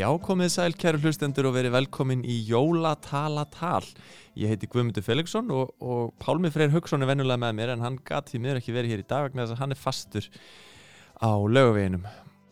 Já, komið sæl kæru hlustendur og verið velkomin í Jólatalatal. Ég heiti Guðmundur Felixson og, og Pálmi Freyr Hugson er vennulega með mér en hann gati mér ekki verið hér í dag vegna þess að hann er fastur á lögaveginum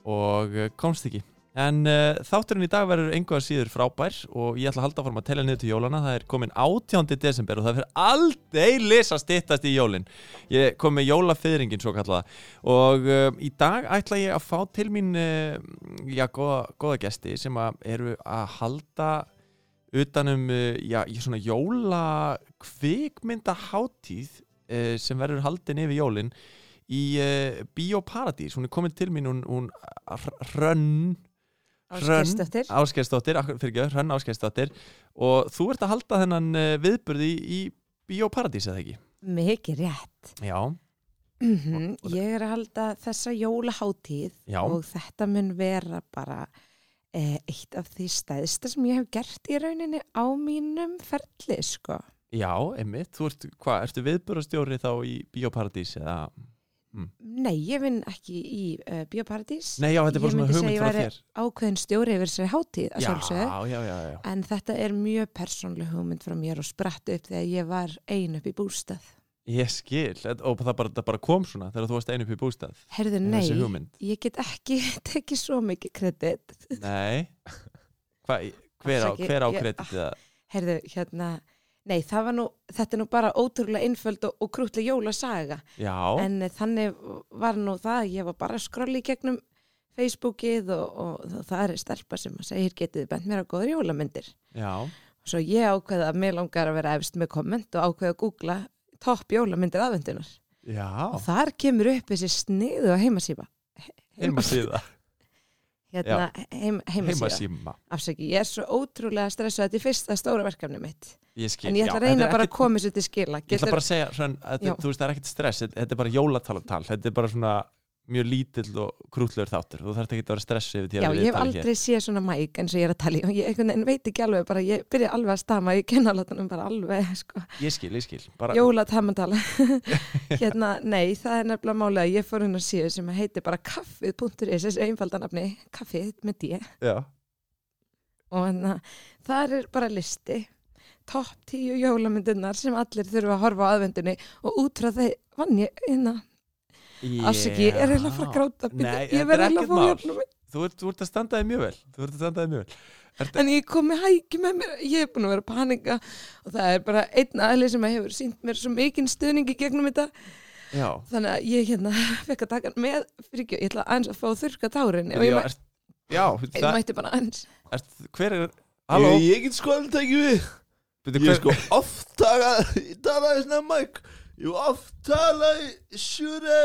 og eh, komst ekki. En uh, þátturinn í dag verður einhverja síður frábær og ég ætla að halda fórum að tella niður til jólana. Það er komin 18. desember og það fyrir aldeilis að styttast í jólinn. Ég kom með jólafeyringin svo kallaða og uh, í dag ætla ég að fá til mín uh, já, góða, góða gesti sem að eru að halda utanum já, svona jóla kvikmyndaháttíð uh, sem verður haldin yfir jólinn í Bíóparadís. Hún er komin til mín, hún, hún Hrönn Ásgeirsdóttir Ásgeirsdóttir, fyrir ekki, Hrönn Ásgeirsdóttir og þú ert að halda þennan uh, viðburði í Bíóparadís eða ekki? Mikið rétt Já, mm Ég er að halda þessa jólaháttíð Já. og þetta mun vera bara eh, eitt af því stæðsta sem ég hef gert í rauninni á mínum ferli sko. já, einmitt Þú ert, hvað, ertu viðburðastjóri þá í Bíóparadís eða? Nei, ég vinn ekki í uh, Bíóparadís Nei, já, þetta er bara Ég svona myndi segja hugmynd ég frá væri þér ákveðin stjóri yfir háttíð að Já, já, já, En þetta er mjög persónleg hugmynd frá mér og spratt upp þegar ég var ein upp í bústað. Ég skil, og það bara, það bara kom svona þegar þú varst einu upp í bústað Herðu, nei, hugmynd ég get ekki tekið svo mikið kredit. Nei Hva, hver, á, á ég- kreditið það? Herðu, hérna, nei, nú, þetta er nú bara ótrúlega einföld og, og krútlega jólasaga. Já, En eh, þannig var nú það að ég var bara að skrolli gegnum Facebookið og, og það er stelpa sem að segir getið þið bent mér á góður jólamyndir. já, Svo ég ákveði að mér langar að vera efst með komment og ákveði að googla topp jólamyndir aðvendunar. já Og þar kemur upp þessi sniðu á heimasíma. Heimasíða Hérna, heim. Heimasíma Afsaki, ég er svo ótrúlega stressuð þetta er fyrsta stóra verkefni mitt. Ég skil, En ég ætla já, að reyna þetta bara að koma þessu til skila. Ég ætla bara að segja, svona, Já. þú veist, það er ekkert stress þetta þetta er bara jólatalatal, þetta er bara svona mjög lítill og krútlegur þáttur. Þú þarf ekki að vera stressu yfir því Já, að ég hef aldrei séð svona mæk eins og ég er að tala og ég einhvern veginn veit ekki alveg bara, ég byrja alveg að stama í kennalátunum bara alveg, sko, Ég skil, ég skil bara, jólatamandala hérna, nei, það er nefnilega málega að ég fór hún að síðu sem heitir bara kaffið.is, þessi einfaldanafni kaffið með D. Já, og hérna, það er bara listi topp tíu jólamyndunar sem allir þurfa að horfa á aðvendunni og út frá þeir vann ég hérna, afsaki, ég er eiginlega að fara að gráta Nei, ég þetta er verð eiginlega ekkert að fá mál. jörnum Þú ert, þú ert að standa þig mjög vel Þú ert að standa þig mjög vel. Ertu, En ég kom með hæki með mér, ég hef búin að vera að panika og það er bara einn aðli sem hefur sínt mér svo mikinn stuðningi gegnum þetta. Já, Þannig að ég hérna fekk að taka með, fyrir ekki, ég ætla aðeins að fá að þurrka tárin og já, ég, mæ, ert, já ég það, mætti bara aðeins. ert, hver er Halló, Ég, ég get sko alveg tekið við. Ég hver, sko oft talað Ég talaði svona mæk Ég hef oft talaði Sjúre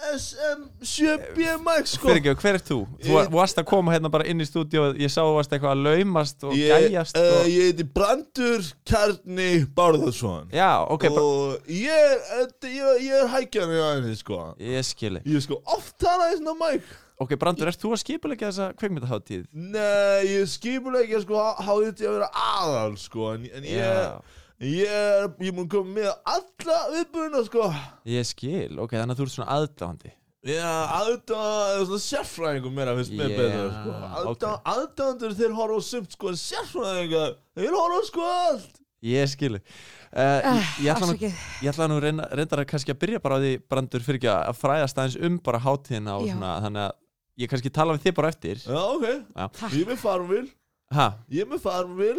SM7B mæk sko. Fyrir ekki, hver er þú? Þú Ég- varst að koma hérna bara inn í stúdíu ég sá þú varst eitthvað að laumast og Ég, gæjast uh, og... ég heiti Brandur Kjarni Bárðarsson Já, ok, Og ég þetta- ég, ég er hækjan í aðeins sko. Ég skili Ég sko oft talaði svona mæk Ok, Brandur, ert þú að skipulegja þessa kveikmyndaháttíð? Nei, ég skipur ekki sko þetta að vera aðal sko En, en ég, ég er Ég mun koma með alla viðbúina sko ég skil, ok, þannig að þú ert svona aðdáðandi Já, aðdáðan, eða svona sérfræðingum meira finnst mér Já, betra, sko. Aðdáðan, aðdáðandur þeir horfa á sumt, sko, en sérfræðingar, þeir horfa á sko allt. Ég skili uh, ég, ég, ætla nú, ég ætla nú reyna, reyndar að kannski að byrja bara á því Brandur fyrir ekki að fræðast aðeins um bara hátíðina og Já. svona, þannig að ég kannski tala við þig bara eftir Já, ok. Já. Ég er með farmvil, Ha, ég er með farmvil,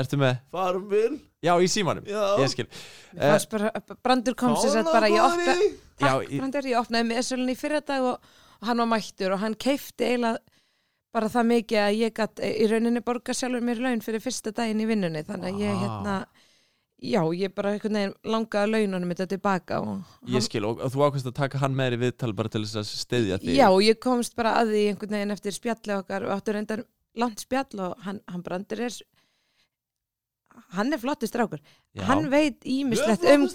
ertu með? farmvil, Já, í símanum, já. ég skil fannst bara, Brandur kom sér sett bara, ég opna, Já, takk í- Brandur, ég opnaði með sölunni í fyrra dag og, og hann var mættur og hann keifti eiginlega bara það mikið að ég gætt í rauninni borga sjálfur mér laun fyrir fyrsta daginn í vinnunni þannig að ég Vá. hérna já, ég bara einhvern veginn langaði laununum þetta tilbaka og Ég skil, og, og þú ákvæmst að taka hann með þér í viðtal bara til þess að styðja þig Já, ég komst bara að því einhvern veginn eftir spjalli okkar og áttur reyndar langt spjall og hann, hann brandur er hann er flottur strákur. Já. hann veit ímislegt um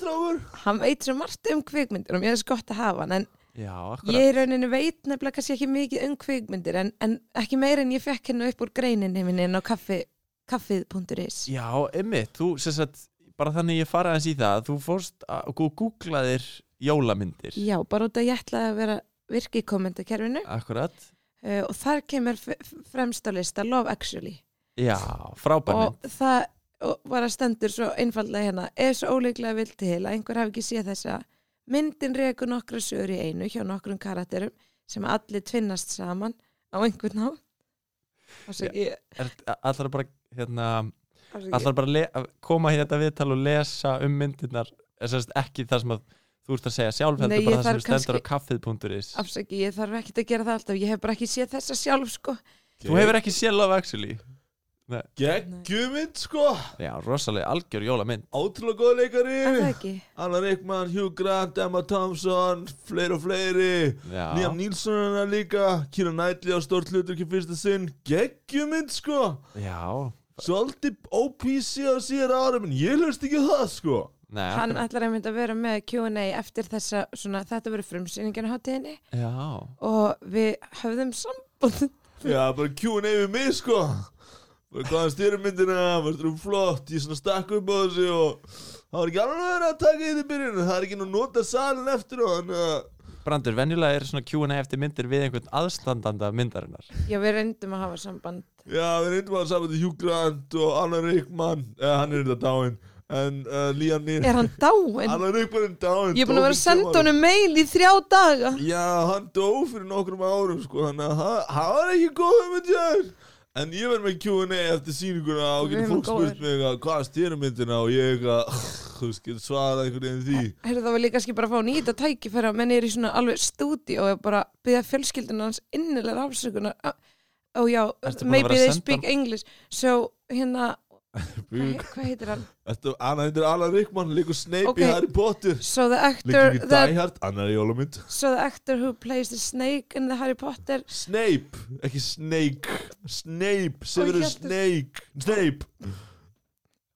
hann veit svo margt um kvikmyndir og mér er svo gott að hafa hann en Já, akkurat. ég í rauninni veit nefnilega kannski ekki mikið um kvikmyndir en, en ekki meir en ég fekk hennu upp úr greininni minni inn á kaffi, kaffið.is Já, emmitt, þú, sem sagt, bara þannig ég fara aðeins í það þú fórst að, og googlaðir jólamyndir. Já, bara út að ég ætlaði að vera virki í kommentakerfinu. Akkurat. Uh, og þar kemur fremst á lista Love Actually. Já, frábær mynd. Og það og var að stendur svo einfallega hérna er svo ólíklega vilt til að einhver hafi ekki séð þessa? Myndin rekur nokkra sögur í einu hjá nokkrum karakterum sem allir tvinnast saman á einhvern Er, allar bara, hérna allar bara koma í þetta viðtal og lesa um myndirnar? Sérst ekki það sem að þú ert að segja sjálf heldur Nei, ég bara það sem stendur á kaffið.is afsaki, ég þarf ekki að gera það alltaf. Ég hef bara ekki séð þessa sjálf sko. Þú hefur ekki séð Love Actually Geggjumynd sko. Já, rosalega algjör jólamynd. Ótrúlega góð leikari er? Alan Rickman, Hugh Grant, Emma Thompson Fleiri og fleiri. Liam Neeson er það líka. Kira Knightley á stórt hlutur ekki fyrsta sinn. Geggjumynd sko. Já. Svolítið OPC á síðar árum En ég hlust ekki á það sko. Nei, hann ætlar einmitt að vera með Q&A eftir þessa, svona, þetta verður frumsýningin á hátíðinni. Já, og við höfðum sambund Já, bara Q&A við mig sko hvaðan styrmyndina? Varst þú flott? Ég svona stakk upp á þessu Og það var ekki alveg verið að taka í þetta í byrjun. Það er ekki nú nota salin eftir og Þannig að Brandur, venjulega er svona Q&A eftir myndir við einhvern aðstandanda myndarinnar. Já, við reyndum að hafa samband. Já, við reyndum að saman til Hugh Grant og Alan Rickman. Eh, Hann er þetta dáinn. En uh, Liam Neeson. Er hann dáinn? Alan Rickman er dáinn. Ég er búin að vera að senda honum mail í þrjá daga. Já, hann dó fyrir nokkrum árum sko. Þannig að það- það var ekki góð með þér En ég verð með Q&A eftir sýninguna og getur fólk spurt mig að hvað er styrmyndina og ég að þú veist, getur svarað einhvern veginn því. Heyrðu það var líka kannski bara að fá nýta tækifæra menn er í svona alveg stúdi og bara byggja fjölskylduna hans innilega afsökunar. Og já, maybe they speak English. So hérna hvað, heitir hann? Anna heitir Alan Rickman, líkur Snape Ok. í Harry Potter. So the actor Líkur í that, Die Hard, annar í jólumynd. So the actor who plays the snake in the Harry Potter. Snape, ekki Snake Snape, Severus hélt- Snake Snape.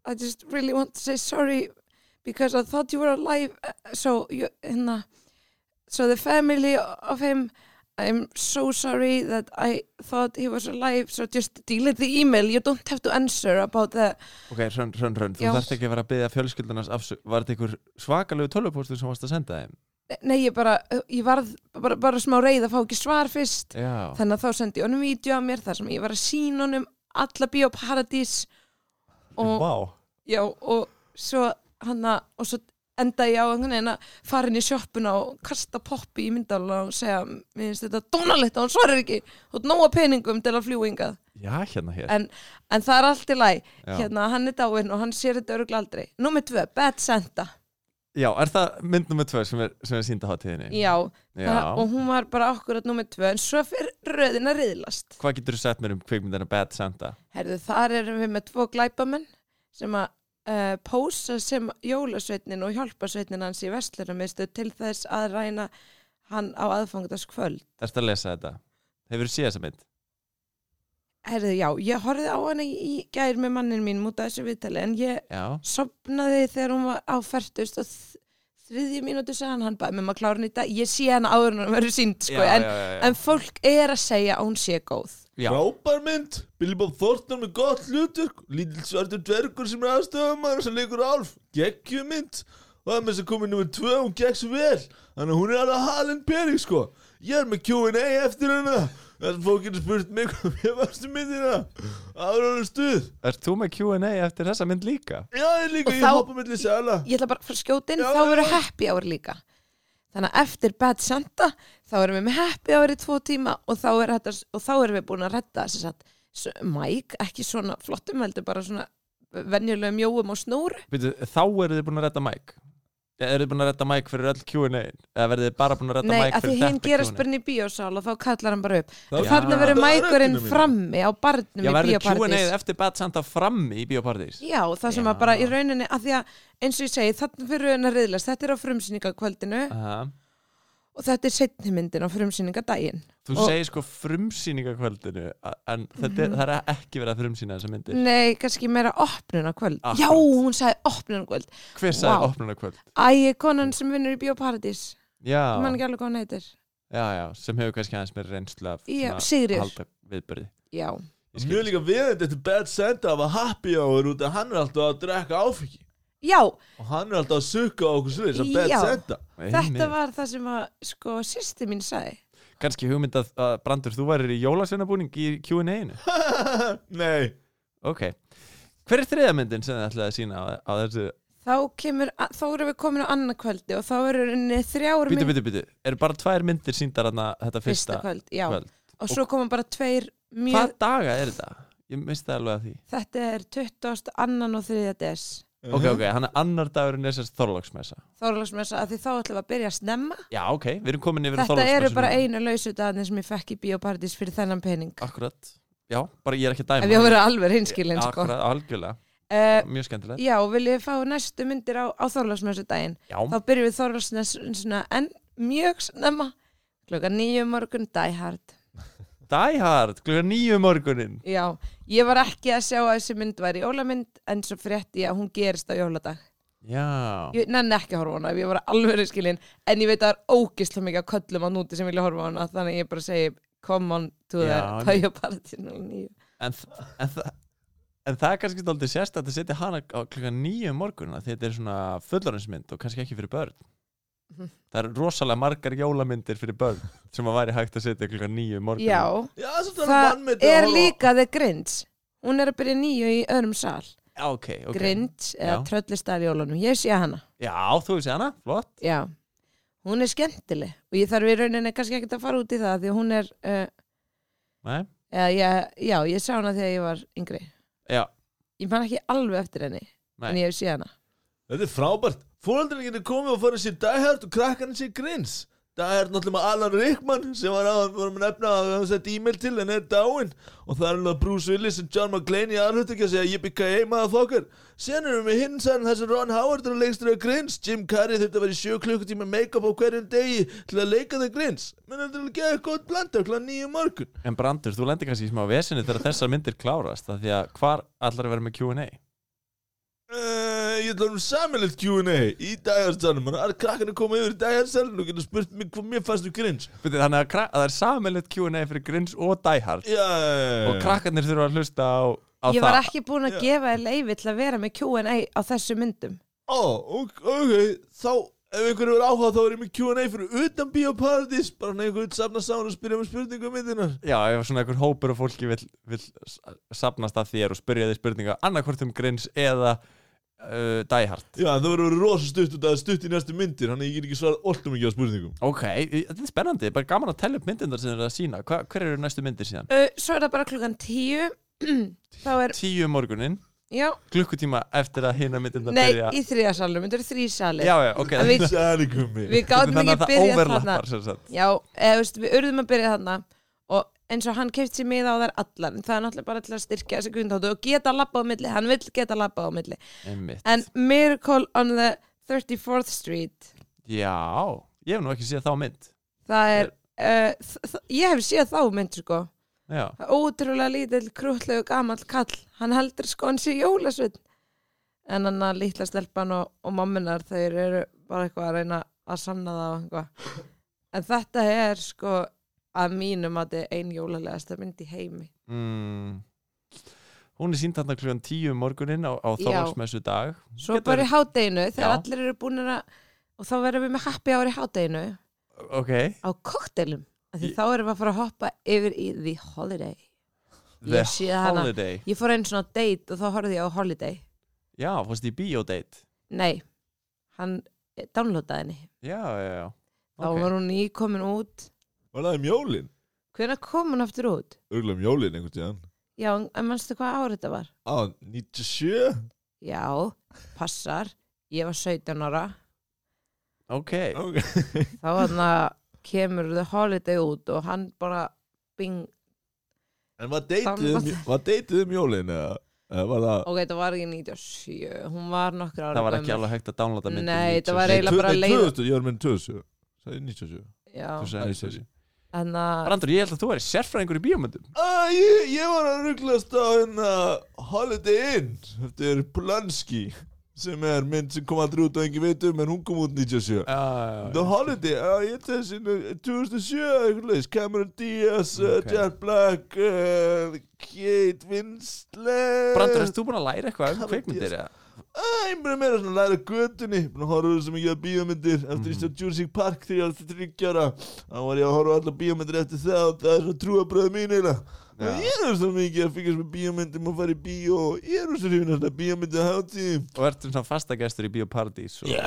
I just really want to say sorry because I thought you were alive. Uh, so you, hérna so the family of him I'm so sorry that I thought he was alive. So just delete the email. You don't have to answer about the Ok, hrönn, hrönn, hrönn, þú þarft ekki að vera að byggja fjölskyldunars afsök Var þetta einhver svakalegu tölvupóstur sem varst að senda þeim? Nei ég bara, ég varð bara, bara smá reið að fá ekki svar fyrst. Já, þannig að þá sendi ég honum vídeo af mér þar sem ég var að sína honum alla bioparadís og Vá. Já, og svo hann að, og svo enda ég á einhvern veginn að fara inn í sjoppuna og kasta poppi í myndalina og segja, mér finnst þetta dónalegt og hann svarar ekki, og nóga peningum til að fljúa hingað, Já, hérna hér. En, en það er allt í læg, Já. hérna, hann er dáinn og hann sér þetta öruglega aldrei. Númer tvö, Bad Santa, Já, er það mynd nummer tvö sem er, sem er sínda hátíðinni? já, Já. Það, og hún var bara akkurat númer tvö, en svo fyrir röðin að riðlast. Hvað getur þú sett mér um kvikmyndina Bad Santa? Herðu, þar erum við með tvo glæpamenn sem að uh, pósa sem jólasveitnin og hjálpasveitnin hans í Vestluramistu til þess að ræna hann á aðfangdaskvöld. Erstu að lesa þetta? Hefur þú séð þessa mynd? Herðu, já, ég horfði á hana í, gær með mannin mín mútið þessu viðtali en ég Já sopnaði þegar hún var á færtust og þ- þriðju mínútu sagði hann, hann bæði með maður klára í dag. Ég sé hana áður en hann verður sínt, sko, já, en, já, já, já. en fólk er að segja að hún sé góð. já. Frábær mynd, Billy Bob Thornton með gott hlutverk Lítill svartur dvergur sem er aðstöðumar sem leikur Alf, geggjumynd og það er með þess að komið nummer tvö hún gegg svo vel þannig að hún er alveg halinn pening sko ég er með Q&A eftir hana þess að fólk getur spurt mig hvað mér varstu myndina aðra stuð. Ert þú með Q&A eftir þessa mynd líka? já ég líka, Og ég hoppa milli sæla ég ætla bara að fara að skjóta inn, Já, þá verður happy hour líka. Þannig að eftir Bad Santa þá erum við með happy hour í tvo tíma og þá, er þetta, og þá erum við búin að redda þess að Mike, ekki svona flottum heldur bara svona venjulegum mjóum og snúr Byrju, þá eru þið búin að redda Mike Eru þið búin að redda Mike fyrir öll Q&A eða verðið þið bara búin að redda Nei, Mike að því fyrir hinn þetta gerast Q&A inn í bíósál og þá kallar hann bara upp. Já. þarna verður mækurinn frammi á barnum Já, í verður Q&A bíópartís eftir Bad Santa frammi í bíópartís Já, það sem Já. að bara í rauninni að því að eins og ég segi, þarna fyrir rauninni að riðlast. Þetta er á frumsýningakvöldinu. Aha. Og þetta er setni myndin á frumsýningadaginn. Þú Og- segir sko frumsýningakvöldinu en þetta, Mhm. það er ekki verið að frumsýna þessa myndir. Nei, kannski meira opnunarkvöld. Akkurat. Já, hún sagði opnunarkvöld. Hver sagði Vá. opnunarkvöld? Æ, konan sem vinnur í Bíóparadís Já, Ég man ekki alveg hvað hún heitir. Já, já, sem hefur kannski aðeins meira reynslu af Já, halda viðbörði Já, mjög líka við þetta Bad Santa að hafa happy hour út að hann er alltaf að drekka áfengi já og hann er alltaf að sukka á okkur Bad Já. Santa Einmitt. þetta var það sem að sko sýsti mín sagði kannski hugmynd að, að Brandur, þú værir í jólasveinabúning í Q&A-inu Nei ok, hver er þriða myndin sem þið ætlaði að sína á, á þessu Þá kemur, þá erum við komin á annað kvöldi og þá eru henni þrjár Býtu, mynd býtu, býtu, eru bara tvær myndir síndar þarna þetta fyrsta fyrsta kvöld, já. kvöld Og svo koma bara tveir mjög, Hvað daga er þetta? Ég misti alveg að því þetta er 20. annan og 3. des. Ok, ok, hann er annar dagurinn er sérst Þorlagsmessa Þorlagsmessa, að því þá ætlum við að byrja að snemma. Já, ok, við erum komin yfir Þetta eru bara einu lausudagarnir sem ég fekk í Bíóparadís fyrir þennan pening. Akkurat, já, bara ég er ekki að dæma Ef ég vera alveg hinskilin, sko. Akkurat, algjörlega, Uh, mjög skemmtilegt já, vil ég fá næstu myndir á, á Þorlagsmessu daginn. Já, Þá byrjum við Þorlagsmessuna en mjög snemma. Klukka nýju morgun, Die Hard. Die Hard, klukka nýju um morgunin Já, ég var ekki að sjá að þessi mynd væri jólamynd en svo frétti ég að hún gerist á jóladag. Já, Ég nenni ekki að horfa á hana ég var alveg skilin en ég veit að það er ógislega mikið að köllum á núti sem vilja horfa á hana þannig ég bara segi come on to the en, þ- en, þa- en það er kannski stoltið sérst að setja hana á klukka nýju um morgunina því þetta er svona fullorinsmynd og kannski ekki fyrir börn. Það er rosalega margar jólamyndir fyrir börn sem að væri hægt að setja klukka nýju um morgunina Já, Já, það er líka The Grinch. Hún er að byrja nýju í öðrum sal. Já, ok, ok. Grinch eða Já. Tröllistar jólunum, ég sé hana. Já, þú veist hana, flott. Já, hún er skemmtileg. Og ég þarf í rauninni kannski ekkert að fara út í það því hún er uh, Nei? eða, já, ég sá hana þegar ég var yngri. Já, ég man ekki alveg eftir henni Nei. en ég sé hana. Þetta er frábært Fóröldurinn getur komið og fara að sé Die Hard og krakkarinn sé Grins. Die Hard náttúrulega með Alan Rickman sem var að vorum að nefna að höfum sett e-mail til en er dáinn. Og það er alveg Bruce Willis og John McClane í aðhlut ekki að segja yippee-ki-yay motherfucker Sen erum við hinn sann þess að Ron Howard er að leikstur af Grins. Jim Carrey þurfti að vera í sjö klukkutíma make-up á hverjum degi til að leika þig Grins. Menn þetta er alveg geða gott blanda kláð nýju morgun. En Brandur, þú lendir kannski í smá vesinu þegar þessar myndir klárast af því að hvar allar að vera með Q&A Uh, ég ætla um samilegt Q&A í dæjarsalunum Það er krakkarnir koma yfir í dæjarsalunum og getur spurt mig hvað mér fannst um Grins Byrju, Þannig að, að það er samilegt Q&A fyrir Grins og Hard. Já, já, já, og krakkarnir þurfa að hlusta á, á ég það. var ekki búin að Já. gefa þér leifi til að vera með Q&A á þessu myndum. Ó, ok, ok, þá ef einhverju er áhuga þá er ég með Q&A fyrir utan Bíóparadís. Bara hann einhvern safna saman og spyrja með spurningum um myndinar Já, ef svona einhver hópur og fólki vill, vill s- safnast að þér og spyrja þig spurninga annarkvort um Grins eða uh, Die Hard. Já, það verður rosa stutt og það er stutt í næstu myndir þannig að ég get ekki svarað alltum mikið á spurningum. Ok, þetta er spennandi, bara gaman að tella upp myndindar sem þeir eru að sína Hva, Hver eru næstu myndir síðan? uh, svo er það bara klukkan tíu. Þá er, Tíu um morgunin, já, klukkutíma eftir að hina myndindar nei, byrja. í þriðasalum þetta eru þrý salir Já, já, ok. En við- Sæli gummi við gáðum Þannig ekki að það byrjað þarna. overlappar sem sagt. Já, eða, þú veist, við urðum að byrja þarna. Og eins og hann keift sér miða á þær allar. Það er náttúrulega bara til að styrkja þessi grundáttu og geta labbað á milli, hann vill geta labbað á milli. Einmitt. en Miracle on the 34th Street. Já, ég hef nú ekki séð þá mynd. Það er uh, þ- ég hef séð þá mynd sko. Já, Það er ótrúlega lítill krútlegu gamall kall. Hann heldur sko hann sé jólasvinn en hann að lítla stelpan og, og mamminar þeir eru bara eitthvað að reyna að sanna það og eitthvað. En þetta er sko að mínum að þetta er ein jólalegasta mynd í heimi. Mm. Hún er sínt hann klukkan tíu um morgunin á, á Já. þólagsmessu dag. Svo Getur- bara í hádeginu þegar Já. allir eru búin að og þá verðum við með happy hour í hádeginu. Ok, á koktelum því þá erum við að fara að hoppa yfir í The Holiday. The Ég sé hana. Holiday. Ég fór einn svona date og þá horfði ég á Holiday. Já, fórst í biodate nei, hann downloadaði henni. Já, já, já. Þá Ok. var hún nýkomin út Var það um jólinn? Hvernig kom hann aftur út? Örgulega um jólinn einhvern tíðan. Já, en mannstu hvað árið þetta var? Á, 97? Já, passar. Ég var 17 ára. Ok. okay. Þá var hann að kemur The Holiday út og hann bara bing. En hvað deytið um, um jólinn eða? Það... Ok, það var ekki 97 Hún var nokkur ára Það var ekki alveg hægt að downloada myndið Nei, það var eiginlega bara leið Ég var myndið 2007 Það er 97 Já 2007 Enna... Brandur, ég held að þú væri sérfræðingur í bíomöndum uh, ég, ég var að rugglast á hérna Holiday Inn. Eftir Polanski sem er mynd sem kom aldrei út og engin veit um en hún kom út 97 uh, The Holiday, uh, ég tegði sín 2007, Cameron Diaz eh, okay. Jack Black eh, Kate Winslet. Brandur, erst þú búin að læra eitthvað um kveikmyndir eða? Ég er meira svona að læra að horfa svo mikið á bíómyndir. Eftir ég stóð Jurassic Park þegar ég var þryggjara Þá var ég að horfa á alla bíómyndir eftir það og Það er svo trúabröð mín eiginlega. Já. Ég er svo mikið að fylgjast með bíómyndum og fara í bíó Ég er svo hrifin að bíómyndu hátíðum Og ertu svona fastagestur í Bíóparadís og... Já,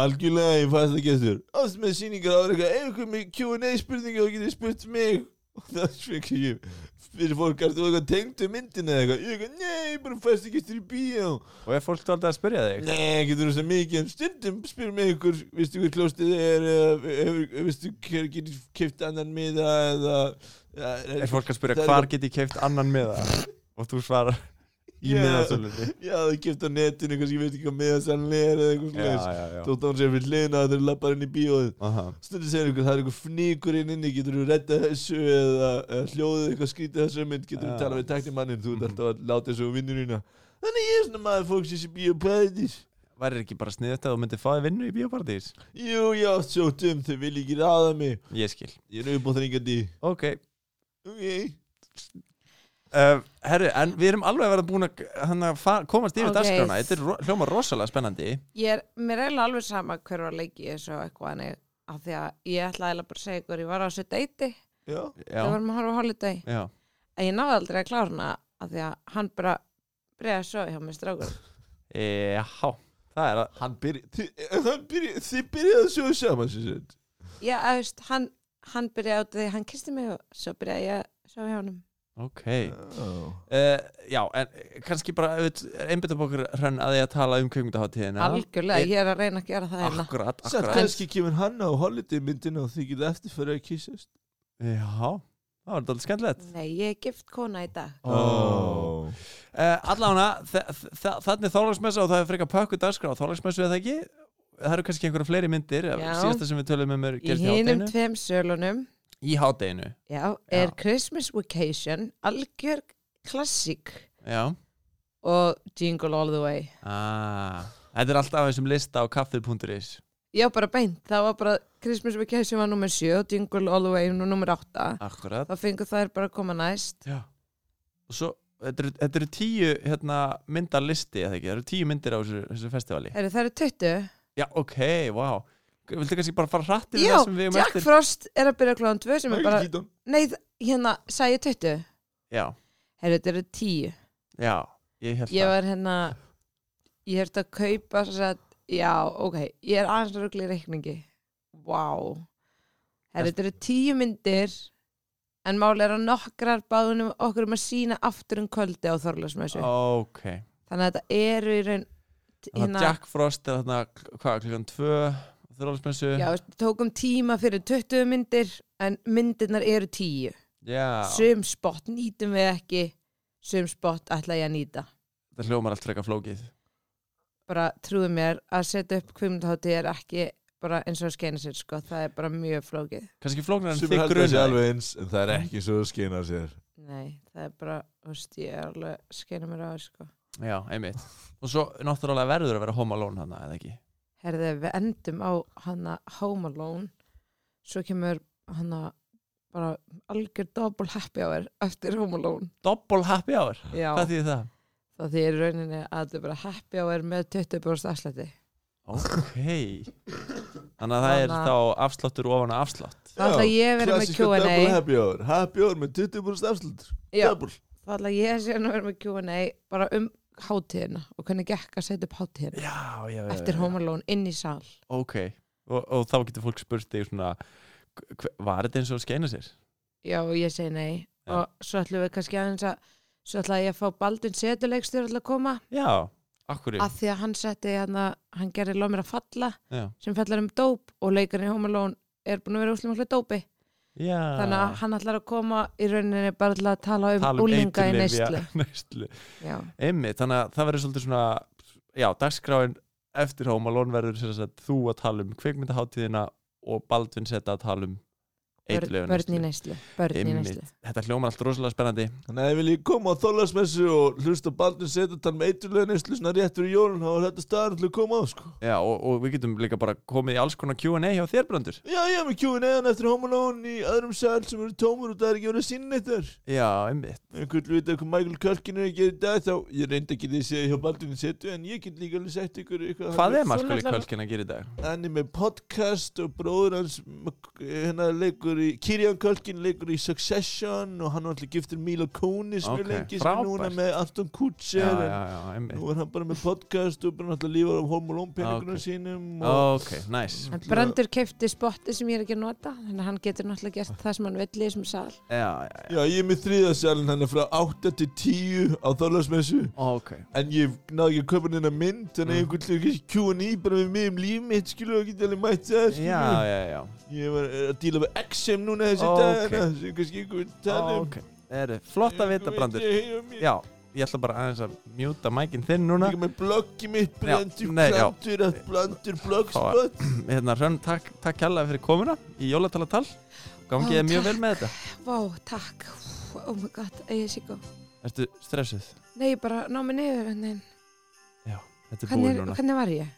algjörlega, ég fannst það gestur Oft með sýningar á eitthvað Ef ykkur með Q&A spurningar og getið spurt mig Og það fekk ég Fyrir fólk að þú eitthvað tengdu myndina eða eitthvað Ég eitthvað, nei, er bara fæst gestur í bíó Og er fólk alltaf að spyrja þig? Nei, getur þú svo mikið En stundum spyr mig ykkur Vistu hver klóstið er Vistu hver getur keift annan miða Eða Er fólk að spyrja er hvar bara- get ég keift annan miða? Og þú svarar í Já. miðasölunni Já, það á netinu Kannski veit ekki hvað miða sannlega er Eða eitthvað Já, slags já, já Þótt án sér fyrir hliðina Þegar þú lappar inn í bíóið Aha. Stundu segir ykkur, það er ykkur fníkur inn inni, getur þú redda þessu eða, hljóðið eitthvað skrítið þessu mynd, getur þú Já. talað við teknimannin, þú ert alltaf að láta þessu vinnurina. Þannig ég er svona maður fólksins í bíópæðis. Væri ekki bara sniðut að þú myndir fáið vinnu í Bíóparadís? Jú, átt svo dum, þau vil ekki ráða mig. Ég skil Ég er uppáþringandi. Ok Ok. Uh, Herru, en við erum alveg að vera búin að komast yfir Ok. okay. dagskrána Þetta er ro hljóma rosalega spennandi Ég er, mér er alveg sama hver var að leiki þessu og eitthvað af því að ég ætlaði eiginlega bara að segja ykkur ég var á þessu deiti, Já. Já, við vorum að horfa á holiday já en ég náði aldrei að klára hana af því að hann bara bregði svo hjá mér strákur Já, það er að Hann byrja, þið, hann byrja, þið byrjaði að sjóðu saman. Já, að veist, hann, hann byrjaði á því hann kisti mig og svo byrjaði ég að sjá hjá honum Ok. Já. uh, Já, en kannski bara einbyttum okkur hrann að ég að tala um kveikmyndaháttíðina Algjörlega, ég er að reyna að gera það hérna. Akkurat, akkurat. kannski kemur hann á holiday myndina og þið getur eftir fyrir að kýsast. Já, það var þetta skemmtilegt. Nei, ég er gift kona í dag. Ó. Uh, allána, þannig þálagsmessa og það er frekar pökku dagskrá. Þálagsmessu eða ekki? Það eru kannski einhverja fleiri myndir Já. síðasta sem við tölum um er Í hinum tveim sölunum í hátteginu, Já, Já. er Christmas Vacation algjör klassík. Já. Og Jingle All The Way. Ah, þetta er alltaf þessum lista á kaffið.is Já, bara beint, það var bara Christmas Vacation var nummer 7 og Jingle All The Way var nummer 8 akkurat. Þá fengur þær bara að koma næst. Já. og svo, þetta eru, þetta eru tíu hérna, myndar listi, eða ekki, það eru tíu myndir á þessu, þessu festivali. Heru, Það eru 20 já, ok, wow viltu kannski bara fara hratt yfir það sem við um Jack eftir? Frost er að byrja kláðan 2 sem er bara Keaton. Nei, þ- hérna, sæði töttu já, Herru, þetta eru tíu. Já, ég held Ég það. var hérna Ég hefði að kaupa svo að Já, ok, ég er aðeins að rugla í reikningi. Vá. Wow. Herru, þetta eru tíu myndir En máli er að nokkrar báðunum okkur um að sína aftur um kvöldi á Þorlásmessu ok, þannig að þetta eru í raun t- þannig að hérna- Jack Frost er þarna hvað, klukkan 2 Þrólsmessu Já, tókum tíma fyrir 20 myndir en myndirnar eru 10 Já. Sum spott nýtum við ekki Sum spott ætla ég að nýta. Það hljómar allt freka flókið. Bara trúðu mér að setja upp kvimundhátti er ekki bara eins og að skeina sér sko, það er bara mjög flókið. Kanski flóknar en Sumir þig heldur þessi grunna alveg eins en það er ekki svo að skina sér. Nei, það er bara, þú veist, ég er alveg að skeina mér á það sko. Já, einmitt. Og svo náttúrulega verður að vera home alone hann, eða ekki? Herði, við endum á hana Home Alone. Svo kemur hana bara algjör double happy hour eftir Home Alone. Double happy hour, já, hvað þýðir það? það því er rauninni að þetta er bara happy hour með 20% afslætti. Ok. Þannig að það er þá afsláttur ofan að afslátt. Þá ætla ég að vera með Klassíska double Q&A happy hour. Happy hour með 20% afslut Já. Double. Þá ætla ég að vera með Q&A bara um hátíðina og hvernig gekk að setja upp hátíðina já, já, já, eftir. Home Alone inn í sal? Ok, og, og þá getur fólk spurt þig svona var þetta eins og að skeina sér? já ég segi nei. Og svo ætlum við kannski aðeins að svo ætla ég að fá Baldun setuleikstur að koma. Já, akkur að því að hann setti hann hann gerði loð mér að falla sem fellar um dóp og leikarinn í Home Alone er búin að vera úslega miklu dópi já. Þannig að hann ætlar að koma í rauninni bara til að tala um, Tala um úlinga í neyslu. Einmitt, þannig að það verður svolítið svona já, dagskráin eftir Home Alone verður þú að tala um kvikmyndaháttíðina og Baldvin setja að tala um börn í neyslu börn í Einmitt. neyslu. Þetta hljómar allt rosalega spennandi. Þannig að ef viljið koma á þólasmessu og hlusta Baldur setja þann með eiturlega neyslu svona rétt fyrir jólun þá er þetta staðar til að koma á sko. Já, og, og við getum líka bara komið í alls konar Q&A hjá þér brandur. Já, ég hef með Q&A-an eftir Homolón í öðrum sal sem eru tómur og það er ekki verið að sinna þetta Já, einmitt. Einhvern vil vita hvað Michael Culkin er að gera í dag þá ég reynda ekki því að segja hjá Baldurinn setu en ég get líka alveg sagt ykkur eitthvað. Hvað er náttúrulega- Kölkin að gera í dag? Hann er með leikur í Kirjan Culkin leikur í Succession og hann var alltaf giftur Mila Kunis Ok, mjög lengi sem er frábært. núna með Anton Já, Kutcher já, já, einmitt. nú er hann bara með podcast og bara alltaf lífar á Homolón peningunum Ok. sínum og Ok, nice. En Brandur keipti spotti sem ég er ekki að nota þannig að hann getur náttúrulega gert það sem hann vill í þessum sal. Já, já, já. Já, ég er með þriðasalinn hann er frá 8 til 10 á Þorlarsmessu Ok, En ég náði ekki að köpa hennar mynd Þannig að Mm. einhvern veginn Q&A bara með mig um líf mitt Skilur og geta alveg mætt það skilur já, já, já. Ég var að díla við XM núna þessi Ó, dagana Sem kannski einhver vil tala um Ok, er flott að vita brandur. Já, ég ætla bara aðeins að mjúta mækinn þinn núna. Líka með bloggi mitt Já, Brandur, nei, já. brandur, að brandur blogspot Hérna, Hrönn, takk, takk kærlega fyrir komuna í jólatalatal. Gangið Ó, þið mjög vel með þetta. Vá, takk. Oh my god, ég sé góð Ertu stressuð? Nei, bara ná mig niður en Já, þetta er búið núna. hvernig var ég?